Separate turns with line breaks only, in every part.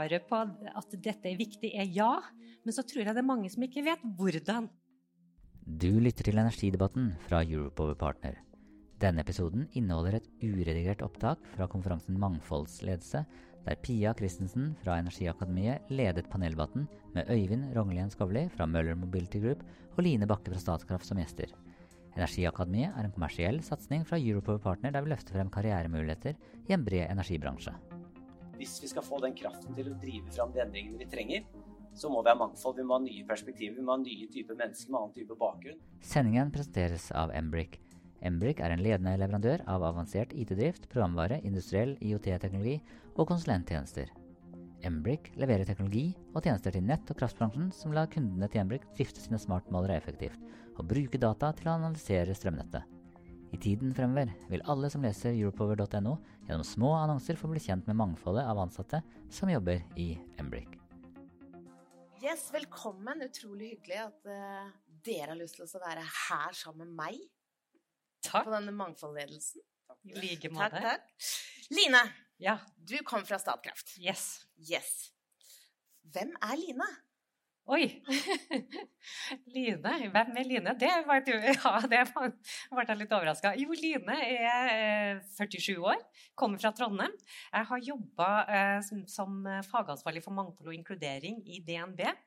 Svaret på at dette er viktig, er ja, men så tror jeg det er mange som ikke vet hvordan.
Du lytter til Energidebatten fra Europower Partner. Denne episoden inneholder et uredigert opptak fra konferansen Mangfoldsledelse, der Pia Christensen fra Energiakademiet ledet paneldebatten med Øyvind Rognlien Skovli fra Møller Mobility Group og Line Bakke fra Statkraft som gjester. Energiakademiet er en kommersiell satsing fra Europower Partner der vi løfter frem karrieremuligheter i en bred energibransje.
Hvis vi skal få den kraften til å drive fram de endringene vi trenger, så må vi ha mangfold. Vi må ha nye perspektiver, vi må ha nye typer mennesker med annen type bakgrunn.
Sendingen presenteres av Embrick. Embrick er en ledende leverandør av avansert IT-drift, programvare, industriell IOT-teknologi og konsulenttjenester. Embrick leverer teknologi og tjenester til nett- og kraftbransjen som lar kundene til Embrick drifte sine smartmålere effektivt og bruke data til å analysere strømnettet. I tiden fremover vil alle som leser europower.no gjennom små annonser få bli kjent med mangfoldet av ansatte som jobber i Embrick.
Yes, velkommen. Utrolig hyggelig at uh, dere har lyst til å være her sammen med meg
Takk.
på denne mangfoldledelsen.
I like
Takk, takk. Line,
Ja.
du kom fra Statkraft.
Yes.
Yes. Hvem er Line?
Oi! Line, hvem er Line? Det var du. Ja, det ble jeg litt overraska. Jo, Line er eh, 47 år, kommer fra Trondheim. Jeg har jobba eh, som, fagansvarlig for mangfold og inkludering i DNB eh,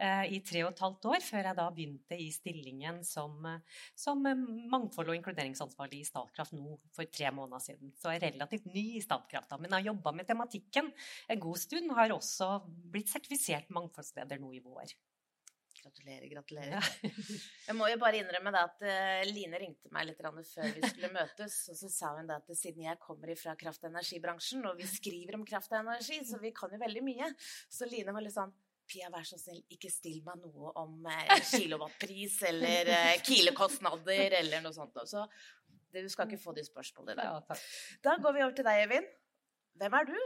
i tre og et halvt år, før jeg da begynte i stillingen som, eh, som eh, mangfold- og inkluderingsansvarlig i Statkraft nå for tre måneder siden. Så jeg er relativt ny i Statkraft, da, men jeg har jobba med tematikken en god stund. Har også blitt sertifisert mangfoldsleder nå i vår.
Gratulerer, gratulerer. Jeg må jo bare innrømme det at eh, Line ringte meg litt før vi skulle møtes, og så sa hun det at siden jeg kommer fra kraft- og energibransjen, og vi skriver om kraft og energi, så vi kan jo veldig mye, så Line var litt sånn Pia, vær så snill, ikke still meg noe om eh, kilowattpris eller kilekostnader kilokostnader eller noe sånt. Så du skal ikke få de spørsmålene i dag.
Ja, takk.
Da går vi over til deg, Evin. Hvem er du?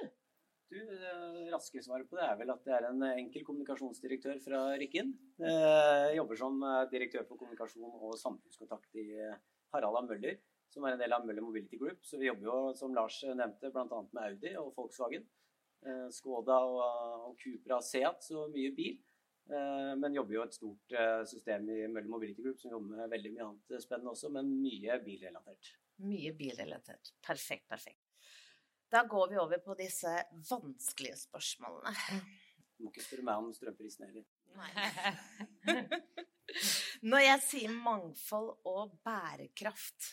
Du, det raske svaret på det er vel at jeg er en enkel kommunikasjonsdirektør fra Rikken. Jeg jobber som eh, direktør for kommunikasjon og samfunnskontakt i eh, Harald A. Møller, som er en del av Møller Mobility Group. Så vi jobber jo, som Lars nevnte, bl.a. med Audi og Volkswagen. Eh, Skoda og, og Cupra Seat, så mye bil. Eh, Men jobber jo et stort eh, system i Møller Mobility Group som jobber med veldig mye annet spennende også, men mye bilrelatert.
Mye bilrelatert. Perfekt, perfekt. Da går vi over på disse vanskelige spørsmålene.
Du må ikke spørre meg om strømprisen heller.
Når jeg sier mangfold og bærekraft,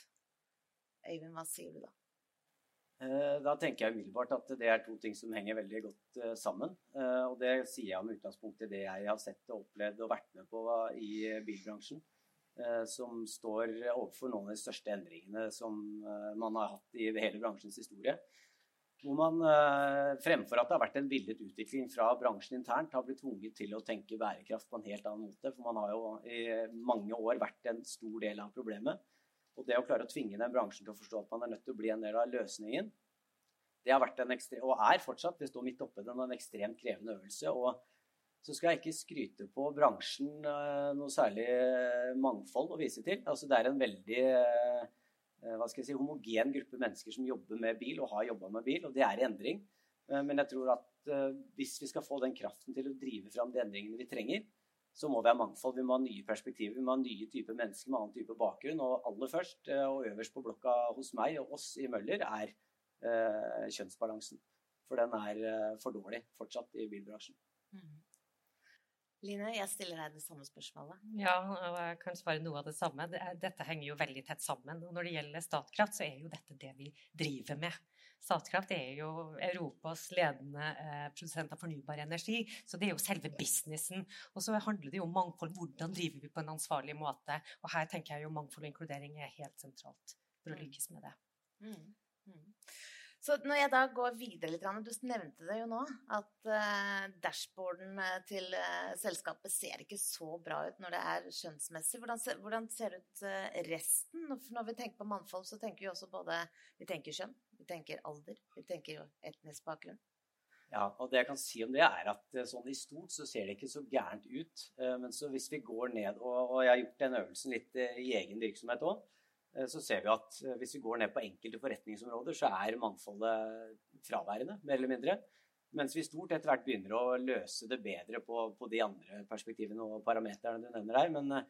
Øyvind, hva sier du da?
Eh, Da tenker jeg umiddelbart at det er to ting som henger veldig godt eh, sammen. Eh, Og det sier jeg med utgangspunkt i det jeg har sett og opplevd og vært med på i bilbransjen. Som står overfor noen av de største endringene som man har hatt i hele bransjens historie. Hvor man fremfor at det har vært en villet utvikling fra bransjen internt, har blitt tvunget til å tenke bærekraft på en helt annen måte. For man har jo i mange år vært en stor del av problemet. Og det å klare å tvinge den bransjen til å forstå at man er nødt til å bli en del av løsningen, det har vært en ekstrem, og er fortsatt, det står midt oppe den, en ekstremt krevende øvelse. Og så skal jeg ikke skryte på bransjen eh, noe særlig eh, mangfold å vise til. Altså det er en veldig eh, hva skal jeg si, homogen gruppe mennesker som jobber med bil og har jobba med bil, og det er i endring. Men jeg tror at hvis vi skal få den kraften til å drive fram de endringene vi trenger, så må vi ha mangfold. Vi må ha nye perspektiver, vi må ha nye typer mennesker med annen type bakgrunn. Og aller først, eh, og øverst på blokka hos meg og oss i Møller, er eh, kjønnsbalansen. For den er eh, for dårlig fortsatt i bilbransjen.
Line, jeg stiller deg det samme spørsmålet.
Ja, og jeg kan svare noe av det samme. Dette henger jo veldig tett sammen. Og når det gjelder Statkraft, så er jo dette det vi driver med. Statkraft er jo Europas ledende eh, produsent av fornybar energi, så det er jo selve businessen. Og så handler det jo om mangfold. Hvordan driver vi på en ansvarlig måte? Og her tenker jeg jo mangfold og inkludering er helt sentralt for å lykkes med det.
Mm. Mm. Så når jeg da går videre litt, du nevnte det jo nå, at uh, dashboarden eh, til uh, selskapet ser ikke så bra ut når det er skjønnsmessig. Hvordan, ser, hvordan ser ut uh, resten? Når vi tenker på mannfolk, så tenker vi også både Vi tenker kjønn, vi tenker alder, vi tenker etnisk bakgrunn.
Ja, og det jeg kan si om det, er at sånn i stort så ser det ikke så gærent ut. Men så hvis vi går ned, og, jeg har gjort den øvelsen litt i egen virksomhet òg, Eh, så ser vi at eh, hvis vi går ned på enkelte forretningsområder, så er mangfoldet fraværende, mer eller mindre. Mens vi stort etter hvert begynner å løse det bedre på, på de andre perspektivene og parameterne du nevner her. Men eh,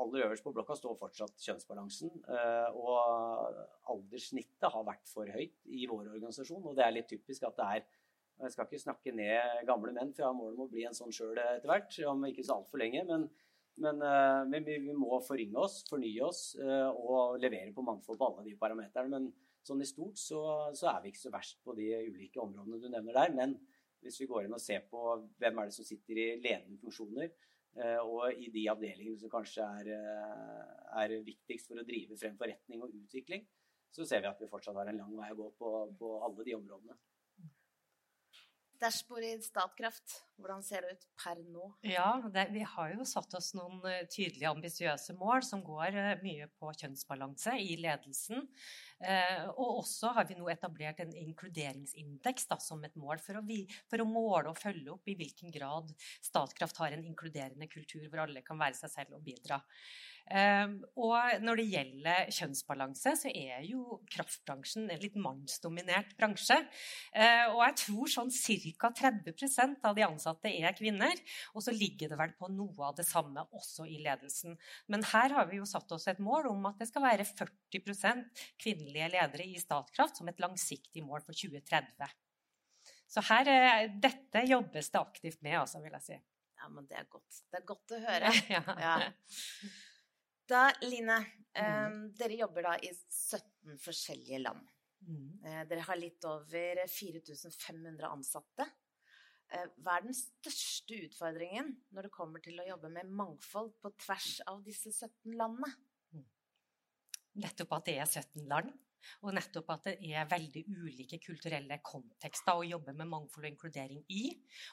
aller øverst på blokka står fortsatt kjønnsbalansen. Og alderssnittet har vært for høyt i vår organisasjon, og det er litt typisk at det er Jeg skal ikke snakke ned gamle menn, for jeg har mål om å bli en sånn sjøl etter hvert, om ikke så altfor lenge. men men, uh, men vi, vi, må forringe oss, fornye oss uh, og levere på mangfold på alle de parameterne. Men sånn i stort så, så, er vi ikke så verst på de ulike områdene du nevner der. Men hvis vi går inn og ser på hvem er det som sitter i ledende funksjoner, uh, og i de avdelingene som kanskje er, er, viktigst for å drive frem forretning og utvikling, så ser vi at vi fortsatt har en lang vei å gå på, på alle de områdene.
Dashbord i Statkraft, hvordan ser det ut per nå?
Ja, det, Vi har jo satt oss noen eh, tydelige, ambisiøse mål som går eh, mye på kjønnsbalanse i ledelsen. Eh, og også har vi nå etablert en inkluderingsindeks da, som et mål for å, vi, for å, måle og følge opp i hvilken grad Statkraft har en inkluderende kultur hvor alle kan være seg selv og bidra. Ehm, og når det gjelder kjønnsbalanse, så er jo kraftbransjen en litt mannsdominert bransje. Ehm, og jeg tror sånn ca. 30% av de ansatte er kvinner. Og så ligger det vel på noe av det samme også i ledelsen. Men her har vi jo satt oss et mål om at det skal være 40% kvinnelige ledere i Statkraft som et langsiktig mål for 2030. Så her, dette jobbes det aktivt med, altså, vil jeg si.
Ja, men det er godt. Det er godt å høre. ja. ja. Da, Line, eh, dere jobber da i 17 forskjellige land. Mm. Uh, dere har litt over 4500 ansatte. Uh, hva er den største utfordringen når det kommer til å jobbe med mangfold på tvers av disse 17 landene?
Nettopp at det er 17 land. Og nettopp at det er veldig ulike kulturelle kontekster å jobbe med mangfold og inkludering i.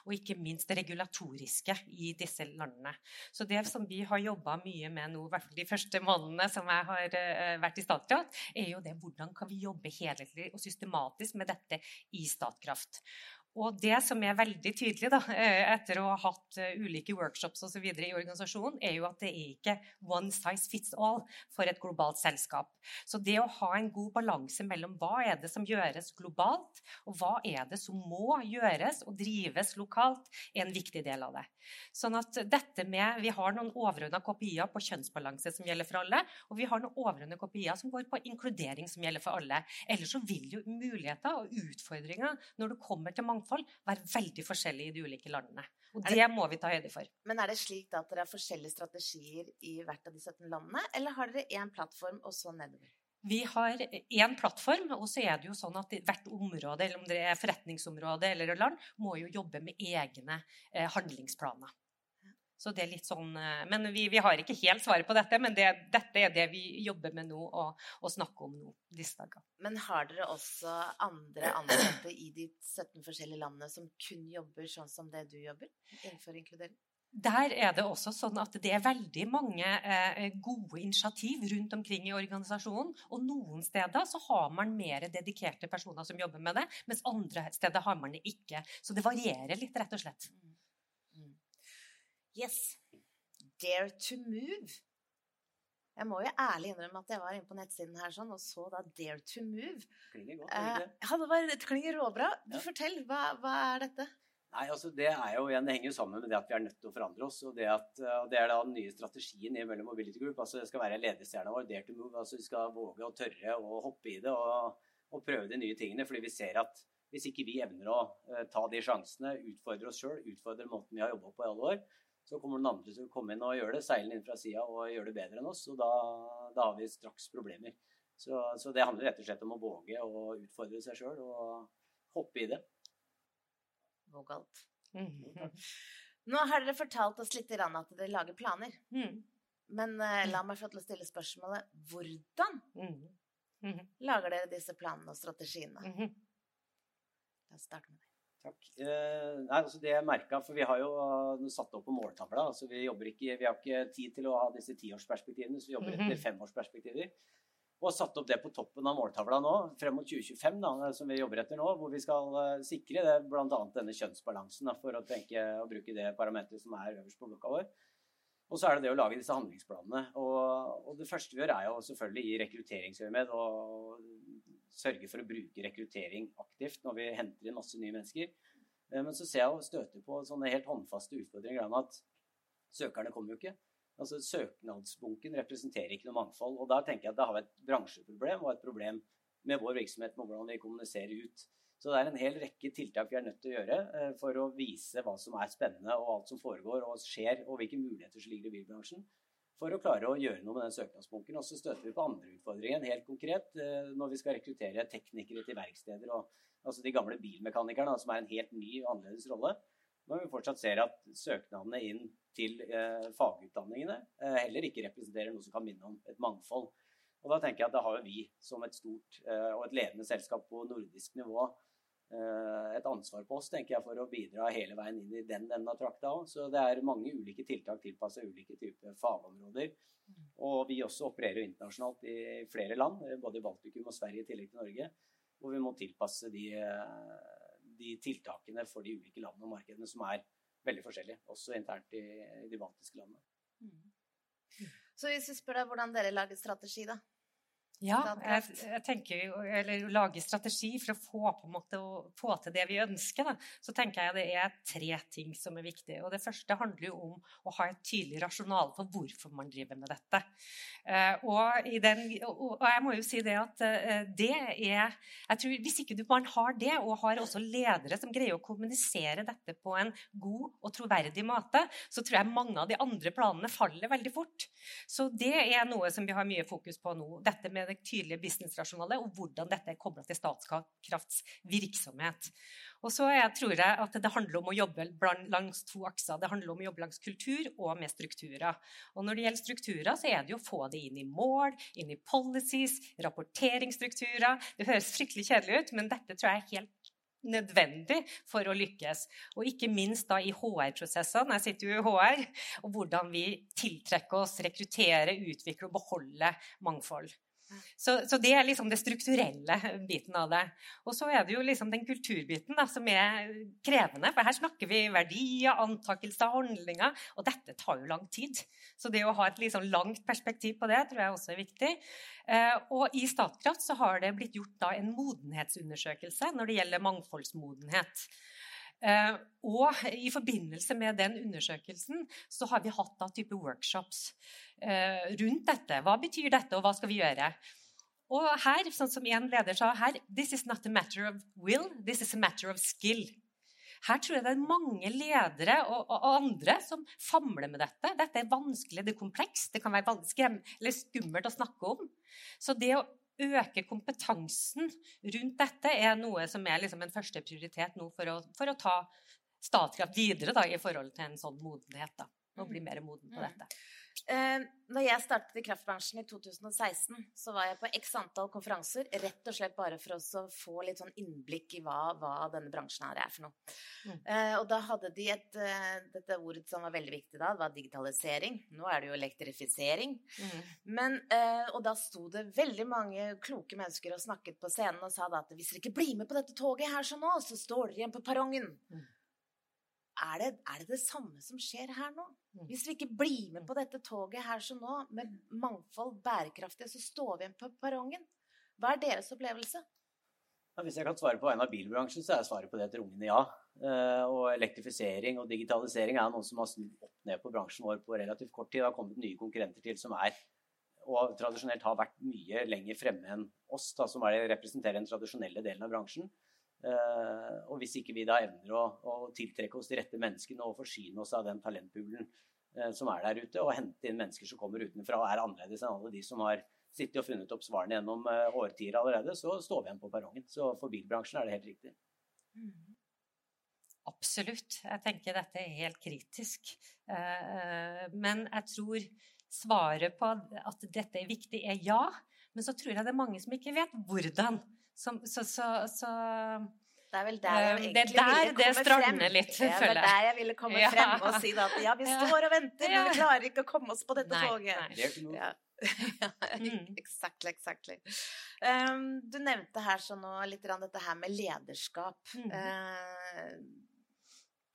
Og ikke minst det regulatoriske i disse landene. Så det som vi har jobba mye med nå, i hvert fall de første månedene som jeg har eh, vært i Statkraft, er jo det hvordan kan vi jobbe helhetlig og systematisk med dette i Statkraft. Og det som er veldig tydelig da, eh, etter å ha hatt eh, ulike workshops og videre i organisasjonen, er jo at det er ikke one size fits all for et globalt selskap. Så det å ha en god balanse mellom hva er det som gjøres globalt, og hva er det som må gjøres og drives lokalt, er en viktig del av det. Sånn at dette med, Vi har noen overordna kopier på kjønnsbalanse som gjelder for alle, og vi har noen overordna kopier som går på inkludering som gjelder for alle. Ellers så vil jo muligheter og utfordringer når det kommer til mangfold mangfold være veldig forskjellig i de ulike landene. Og det, det, må vi ta høyde for.
Men er det slik at dere har forskjellige strategier i hvert av de 17 landene, eller har dere én plattform og så nedover?
Vi har én plattform, og så er det jo sånn at hvert område, eller om det er forretningsområde eller land, må jo jobbe med egne eh, handlingsplaner. Så det er litt sånn, eh, Men vi, vi har ikke helt svaret på dette, men det, dette er det vi jobber med nå og, og snakker om nå disse dager.
Men har dere også andre ansatte i de 17 forskjellige landene som kun jobber sånn som det du jobber innenfor inkludering?
Der er det også sånn at det er veldig mange eh, gode initiativ rundt omkring i organisasjonen. Og noen steder så har man mer dedikerte personer som jobber med det, mens andre steder har man det ikke. Så det varierer litt, rett og slett. Mm.
Yes. Dare to move. Jeg må jo ærlig innrømme at jeg var inne på nettsiden her sånn, og så da Dare to move.
Klinger godt, eh,
ja, det, var, det klinger råbra. Du, ja. Fortell, hva, hva, er dette?
Nei, altså Det er jo igjen, det henger jo sammen med det at vi er nødt til å forandre oss. og Det, at, og det er da den nye strategien i Mellom Mobility Group. altså Det skal være ledestjerna vår, Dare to move. altså Vi skal våge å tørre å hoppe i det og, og prøve de nye tingene. fordi vi ser at hvis ikke vi evner å uh, ta de sjansene, utfordre oss sjøl, utfordre måten vi har jobba på i alle år, så kommer noen andre til å komme inn og gjøre det, seile inn fra sida og gjøre det bedre enn oss. Og da, da har vi straks problemer. Så, så, det handler rett og slett om å våge å utfordre seg sjøl og hoppe i det.
Vågalt. Mm. Nå har dere fortalt oss litt at dere lager planer. Mm. Men uh, la meg få til å stille spørsmålet hvordan mm. lager dere disse planene og strategiene? starte med deg.
Takk. Eh, nei, altså det jeg merket, for Vi har jo uh, satt opp på måltavla. altså Vi ikke, vi har ikke tid til å ha disse tiårsperspektivene, så vi jobber etter femårsperspektiver. Og satt opp det på toppen av måltavla nå, frem mot 2025, da, som vi jobber etter nå. Hvor vi skal uh, sikre det, bl.a. denne kjønnsbalansen, da, for å tenke og bruke det parameteret som er øverst på blokka vår. Og så er det det å lage disse handlingsplanene. Og, og det første vi gjør, er jo selvfølgelig i rekrutteringsøyemed å sørge for å bruke rekruttering aktivt når vi henter inn masse nye mennesker. Eh, men så ser jeg og støter på sånne helt håndfaste utfordringer med at søkerne kommer jo ikke. Altså Søknadsbunken representerer ikke noe mangfold. Og da tenker jeg at da har vi et bransjeproblem og et problem med vår virksomhet med hvordan vi kommuniserer ut. Så det er en hel rekke tiltak vi er nødt til å gjøre eh, for å vise hva som er spennende og alt som foregår og skjer, og hvilke muligheter som ligger i bilbransjen. For å klare å gjøre noe med den søknadsbunken. Og så støter vi på andre utfordringer. Helt konkret eh, når vi skal rekruttere teknikere til verksteder, og, altså de gamle bilmekanikerne, som er en helt ny annerledes rolle. Når vi fortsatt ser at søknadene inn til eh, fagutdanningene eh, heller ikke representerer noe som kan minne om et mangfold. Og da tenker jeg at da har vi som et stort eh, og et ledende selskap på nordisk nivå et ansvar på oss tenker jeg, for å bidra hele veien inn i den enden av trakta òg. Så det er mange ulike tiltak tilpasset ulike typer fagområder. Og vi også opererer internasjonalt i flere land, eh, både i Baltikum og Sverige i tillegg til Norge. Hvor vi må tilpasse de, eh, de tiltakene for de ulike landene og markedene som er veldig forskjellige. Også internt i, i de baltiske landene.
Mm. Så hvis vi spør deg hvordan dere lager strategi, da?
Ja, jeg, jeg, tenker jo, eller lage strategi for å få, på en måte, få til det vi ønsker, da, så tenker jeg det er tre ting som er viktige. Og det første handler jo om å ha et tydelig rasjonale for hvorfor man driver med dette. Uh, og, den, og, jeg må jo si det at uh, det er jeg tror Hvis ikke du man har det, og har også ledere som greier å kommunisere dette på en god og troverdig måte, så tror jeg mange av de andre planene faller veldig fort. Så det er noe som vi har mye fokus på nå. dette med det tydelige businessrasjonale, og hvordan dette er kobla til Statkrafts virksomhet. Og så jeg tror jeg at det handler om å jobbe langs to akser. Det handler om å jobbe langs kultur og med strukturer. Og når det gjelder strukturer, så er det jo å få det inn i mål, inn i policies, rapporteringsstrukturer. Det høres fryktelig kjedelig ut, men dette tror jeg er helt nødvendig for å lykkes. Og ikke minst da i HR-prosessene. Jeg sitter jo i HR. Og hvordan vi tiltrekker oss, rekrutterer, utvikler og beholder mangfold. Så, så, det er liksom det strukturelle biten av det. Og så er det jo liksom den kulturbiten da, som er krevende. For her snakker vi verdier, antakelser, handlinger. Og dette tar jo lang tid. Så det å ha et liksom langt perspektiv på det tror jeg også er viktig. Eh, og i Statkraft så har det blitt gjort da en modenhetsundersøkelse når det gjelder mangfoldsmodenhet. Uh, og i forbindelse med den undersøkelsen så har vi hatt da type workshops uh, rundt dette. Hva betyr dette, og hva skal vi gjøre? Og her, sånn som en leder sa her, this is not a matter of will, this is a matter of skill. Her tror jeg det er mange ledere og, og, andre som famler med dette. Dette er vanskelig, det er komplekst, det kan være eller skummelt å snakke om. Så det å øke kompetansen rundt dette er noe som er liksom en første prioritet nå for å, for å ta Statkraft videre da, i forhold til en sånn modenhet. da, Og bli mm. mer moden på mm. dette.
Eh, når jeg startet i kraftbransjen i 2016, så var jeg på x antall konferanser. Rett og slett bare for å få litt sånn innblikk i hva, hva denne bransjen her er for noe. Mm. Eh, og da hadde de et uh, Dette ordet som var veldig viktig da, det var digitalisering. Nå er det jo elektrifisering. Mm. Men, og da sto det veldig mange kloke mennesker og snakket på scenen og sa da at hvis dere ikke blir med på dette toget her sånn nå, så står dere igjen på perrongen. Mm er det, er det, det samme som skjer her nå? Mm. Hvis vi ikke blir med på dette toget her som nå, med mangfold, bærekraftig, så står vi igjen på perrongen. Hva er deres opplevelse?
Ja, hvis jeg kan svare på vegne av bilbransjen, så er svaret på det et rungende ja. Uh, og elektrifisering og digitalisering er noe som har snudd opp ned på bransjen vår på relativt kort tid. Det har kommet nye konkurrenter til som er og tradisjonelt har vært mye lenger fremme enn oss, da, som er, representerer den tradisjonelle delen av bransjen. Uh, og hvis ikke vi da evner å, å, tiltrekke oss de rette menneskene og forsyne oss av den talentpoolen uh, som er der ute, og hente inn mennesker som kommer utenfra og er annerledes enn alle de som har sittet og funnet opp svarene gjennom uh, årtier allerede, så står vi igjen på perrongen. Så for bilbransjen er det helt riktig. Mm.
Absolutt. Jeg tenker dette er helt kritisk. Men jeg tror svaret på at dette er viktig, er ja. Men så tror jeg det er mange som ikke vet hvordan. Så, så, så, så
Det er vel der jeg
Eh,
egentlig
det er der
ville
det
komme
strander
frem.
litt,
Ja, det er der jeg ville komme
Ja.
frem og si da at ja, vi
Ja.
står og venter, men vi klarer ikke å komme oss på dette
Nei,
toget.
nei.
det.
Ja. ja,
Mm.
exactly, exactly. Um, du nevnte her så nå litt dette her med lederskap.
Mm
-hmm. uh,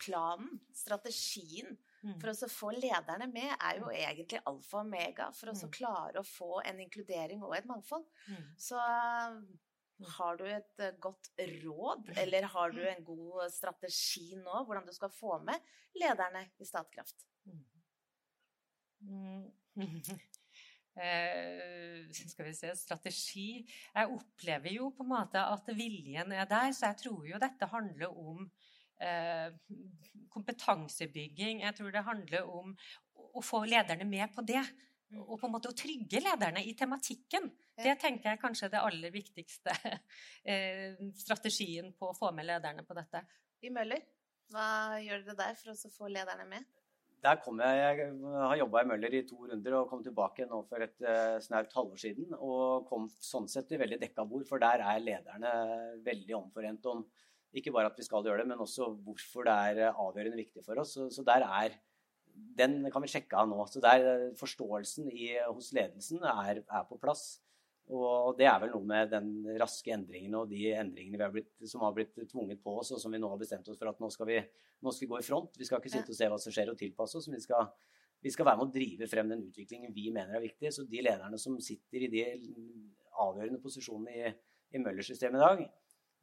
planen, strategien
Mm.
for å få lederne med, er jo egentlig alfa og omega for å
Mm.
klare å få en inkludering og et mangfold.
Mm.
Så har du et eh, godt råd, eller har du en god strategi nå, hvordan du skal få med lederne i Statkraft?
Mm. Eh, skal vi se Strategi Jeg opplever jo på en måte at viljen er der, så jeg tror jo dette handler om eh, kompetansebygging. Jeg tror det handler om å få lederne med på det. Og på en måte å trygge lederne i tematikken. Det tenker jeg kanskje er det aller viktigste eh, strategien på å få med lederne på dette.
I Møller, hva gjør dere der for å få lederne med?
Der kom jeg, jeg har jobba i Møller i to runder og kom tilbake nå for et uh, snaut halvår siden. Og kom sånn sett til veldig dekka bord, for der er lederne veldig omforent om ikke bare at vi skal gjøre det, men også hvorfor det er eh, avgjørende viktig for oss. Så, så der er Den kan vi sjekke av nå. Så der eh, forståelsen i, hos ledelsen er, er på plass. Og det er vel noe med den raske endringen og de endringene vi har blitt, som har blitt tvunget på oss, og som vi nå har bestemt oss for at nå skal vi, nå skal vi gå i front. Vi skal ikke sitte og se hva som skjer og tilpasse oss. men vi skal, vi skal være med å drive frem den utviklingen vi mener er viktig. Så de lederne som sitter i de avgjørende posisjonene i, i Møller-systemet i dag,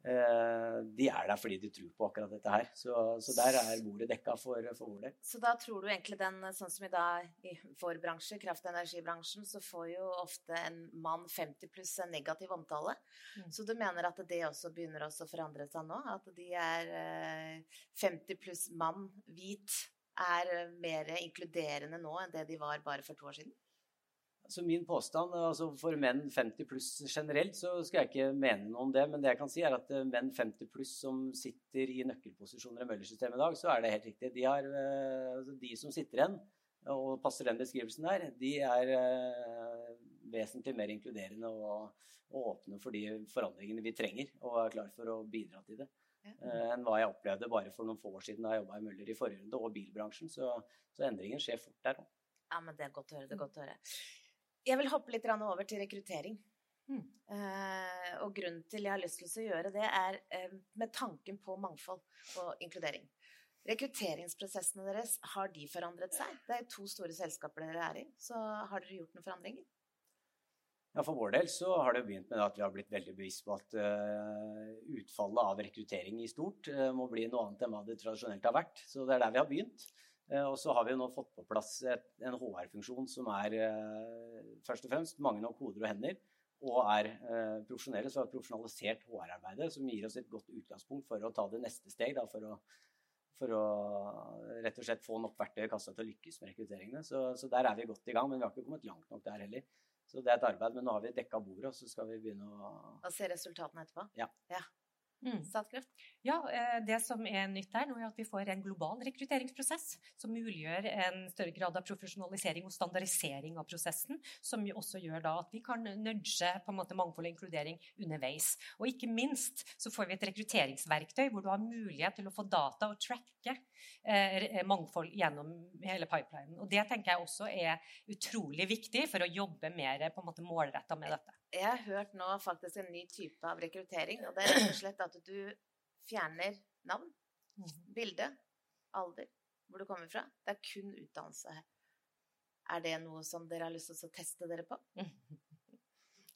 de er der fordi de tror på akkurat dette her. Så, så der er bordet dekka for, for vår del.
Så da tror du egentlig den, sånn som i dag i vår bransje, kraft- og energibransjen, så får jo ofte en mann 50 pluss en negativ omtale.
Mm.
Så du mener at det også begynner også å forandre seg nå? At de er eh, 50 pluss mann, hvit, er eh, mer inkluderende nå enn det de var bare for to år siden?
Så min påstand, altså for menn 50 pluss generelt, så skal jeg ikke mene noe om det. Men det jeg kan si, er at eh, menn 50 pluss som sitter i nøkkelposisjoner i Møller-systemet i dag, så er det helt riktig. De, har, eh, altså de som sitter igjen og passer den beskrivelsen der, de er eh, vesentlig mer inkluderende og, og åpne for de forandringene vi trenger, og er klar for å bidra til det.
Ja.
enn hva jeg opplevde bare for noen få år siden da jeg jobba i Møller i forrige runde, og bilbransjen. Så, så endringen skjer fort der òg.
Ja, men det er godt å høre. det er godt å høre. Jeg vil hoppe litt over til rekruttering.
Mm.
Eh, og grunnen til jeg har lyst til å gjøre det, er eh, med tanken på mangfold og inkludering. Rekrutteringsprosessene deres, har de forandret seg? Det er to store selskaper dere er i, så har dere gjort noen forandringer?
Ja, For vår del så har det begynt med at vi har blitt veldig bevisst på at uh, utfallet av rekruttering i stort må bli noe annet enn hva det tradisjonelt har vært. Så det er der vi har begynt. Eh, og så har vi nå fått på plass et, en HR-funksjon som er eh, først og fremst mange nok hoder og hender, og er eh, profesjonelle. Så vi har profesjonalisert HR-arbeidet, som gir oss et godt utgangspunkt for å ta det neste steg. Da, for, å, for å rett og slett få nok verktøy i kassa til å lykkes med rekrutteringene. Så, så der er vi godt i gang, men vi har ikke kommet langt nok der heller. Så det er et arbeid, men nå har vi dekka bordet, og så skal vi begynne å
Og se resultatene etterpå?
Ja.
Mm.
Statkraft?
Ja, eh, Det som er nytt der nå, er at vi får en global rekrutteringsprosess som muliggjør en større grad av profesjonalisering og standardisering av prosessen, som jo også gjør da at vi kan nudge på en måte mangfold og inkludering underveis. Og ikke minst så får vi et rekrutteringsverktøy hvor du har mulighet til å få data og tracke eh, mangfold gjennom hele pipelinen. Og Det tenker jeg også er utrolig viktig for å jobbe mer på en måte målretta med dette.
Jeg har hørt nå faktisk en ny type av rekruttering, og det er rett og slett at du fjerner navn, bilde, alder, hvor du kommer fra. Det er kun utdannelse her. Er det noe som dere har lyst til å teste dere på?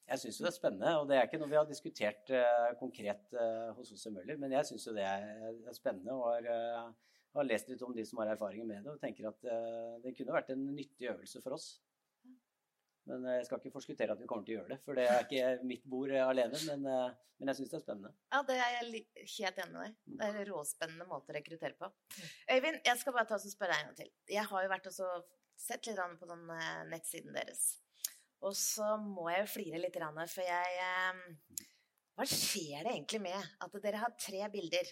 Jeg syns det er spennende, og det er ikke noe vi har diskutert uh, konkret uh, hos oss i Møller, men jeg syns jo det er, er spennende og har, uh, har, lest litt om de som har erfaringer med det, og tenker at det kunne vært en nyttig øvelse for oss. Men jeg skal ikke forskuttere at vi kommer til å gjøre det, for det er ikke mitt bord alene, men, men jeg syns det er spennende.
Ja, det er jeg helt enig med deg. Det er en råspennende måte å rekruttere på. Øyvind, jeg skal bare ta oss og spørre deg en gang til. Jeg har jo vært og sett litt på den eh, nettsiden deres. Og så må jeg jo flire litt, for jeg eh, Hva skjer det egentlig med at dere har tre bilder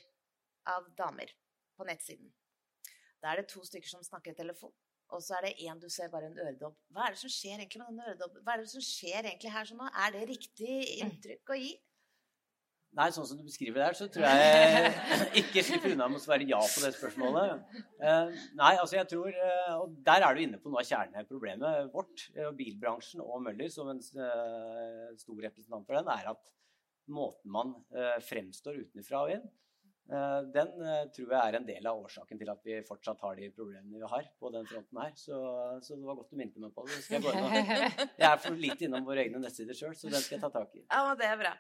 av damer på nettsiden? Da er det to stykker som snakker i telefon, og så er det én du ser bare en øredobb. Hva er det som skjer egentlig med den øredobben? Hva er det som skjer egentlig her sånn nå? Er det riktig inntrykk å gi?
Nei, sånn som du beskriver det her, så tror jeg ikke slipper unna med å svare ja på det spørsmålet. Uh, nei, altså jeg tror uh, Og der er du inne på noe av kjerneproblemet vårt, uh, bilbransjen og Møller som en stor representant for den, er at måten man fremstår utenfra og inn, Eh, den eh, tror jeg er en del av årsaken til at vi fortsatt har de problemene vi har på den fronten her. Så, så det var godt du minte meg på det. Jeg, jeg, er for lite innom våre egne nettsider sjøl, så den skal jeg ta tak i.
Ja, Det er bra.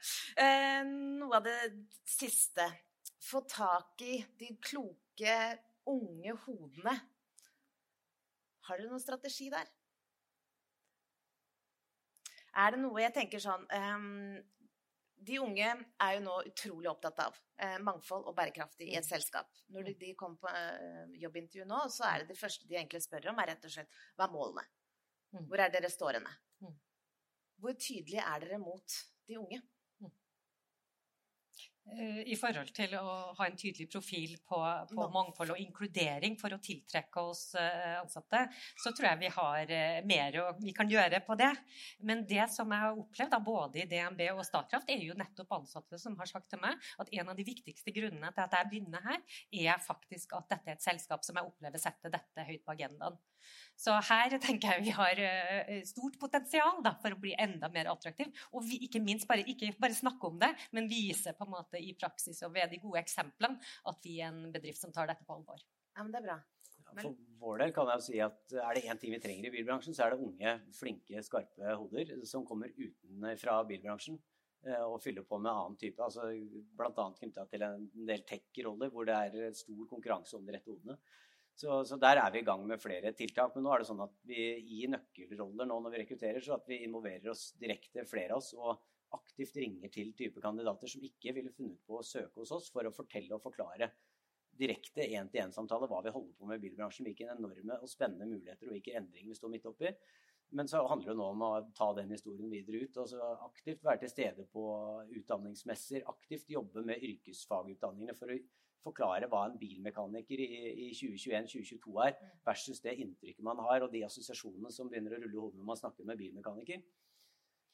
Eh, noe av det siste. Få tak i de kloke, unge hodene. Har dere noen strategi der? Er det noe jeg tenker sånn um, de unge er jo nå utrolig opptatt av eh, mangfold og bærekraftig i et selskap. Når de, de kommer på eh, jobbintervju nå, så er det det første de egentlig spør om, er rett og slett hva er målene? Mm. Hvor er dere stående? Mm. Hvor tydelige er dere mot de unge?
Eh, i forhold til å ha en tydelig profil på, på, mangfold og inkludering for å tiltrekke oss eh, ansatte, så tror jeg vi har eh, mer vi kan gjøre på det. Men det som jeg har opplevd, både i DNB og Statkraft, er jo nettopp ansatte som har sagt til meg at en av de viktigste grunnene til at jeg begynner her, er faktisk at dette er et selskap som jeg opplever setter dette høyt på agendaen. Så her tenker jeg vi har stort potensial da, for å bli enda mer attraktiv. Og vi, ikke minst bare, ikke bare snakke om det, men vise på en måte i praksis og ved de gode eksemplene at vi er en bedrift som tar dette på alvor.
Ja, men det er bra.
For vår del kan jeg jo si at er det én ting vi trenger i bilbransjen, så er det unge, flinke, skarpe hoder som kommer utenfra bilbransjen eh, og fyller på med annen type. altså Bl.a. knytta til en del tech-roller hvor det er stor konkurranse om de rette hodene. Så, så, der er vi i gang med flere tiltak. Men nå er det sånn at vi i nøkkelroller nå når vi rekrutterer, så at vi involverer oss direkte, flere av oss, og aktivt ringer til type kandidater som ikke ville funnet på å søke hos oss for å fortelle og forklare direkte én-til-én-samtale hva vi holder på med i bilbransjen, hvilke enorme og spennende muligheter og hvilke endringer vi står midt oppi. Men så handler det nå om å ta den historien videre ut. og Aktivt være til stede på utdanningsmesser. Aktivt jobbe med yrkesfagutdanningene for å forklare hva en bilmekaniker i, i 2021-2022 er, versus det inntrykket man har, og de assosiasjonene som begynner å rulle i hodet når man snakker med bilmekaniker.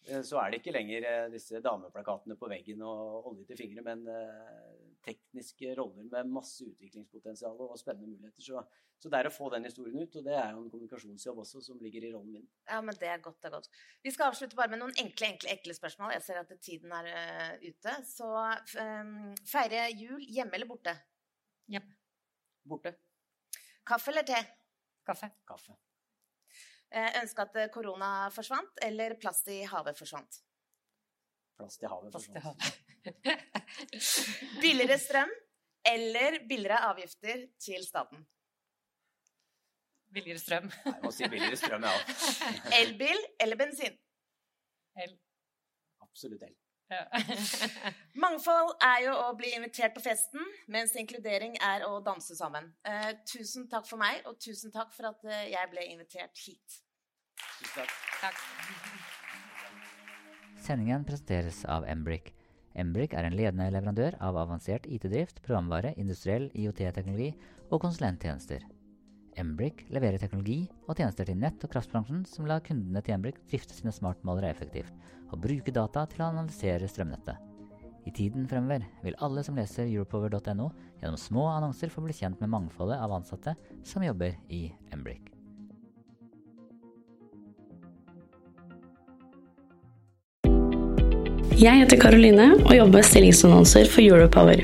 Eh, så er det ikke lenger eh, disse dameplakatene på veggen og olje til fingre, men eh, tekniske roller med masse utviklingspotensial og spennende muligheter. Så, så, det er å få den historien ut, og det er jo en kommunikasjonsjobb også som ligger i rollen min.
Ja, men det er godt, det er godt. Vi skal avslutte bare med noen enkle, enkle, enkle spørsmål. Jeg ser at tiden er uh, ute. Så um, feire jul hjemme eller borte?
Hjemme.
Borte.
Kaffe eller te?
Kaffe.
Kaffe.
Eh, ønske at korona forsvant, eller plast i havet forsvant?
Plast i havet forsvant.
billigere strøm eller billigere avgifter til staten?
Billigere strøm.
Nei, jeg må si billigere strøm, ja.
Elbil eller bensin?
El.
Absolutt el.
Ja. Mangfold er jo å bli invitert på festen, mens inkludering er å danse sammen. Eh, tusen takk for meg, og tusen takk for at eh, jeg ble invitert hit.
Tusen takk.
takk.
Sendingen presenteres av Embrick. Embrick er en ledende leverandør av avansert IT-drift, programvare, industriell IOT-teknologi og konsulenttjenester. Embrick leverer teknologi og tjenester til nett- og kraftbransjen som lar kundene til Embrick drifte sine smartmålere effektivt og bruke data til å analysere strømnettet. I tiden fremover vil alle som leser europower.no gjennom små annonser få bli kjent med mangfoldet av ansatte som jobber i Embrick.
Jeg heter Karoline og jobber med stillingsannonser for Europower.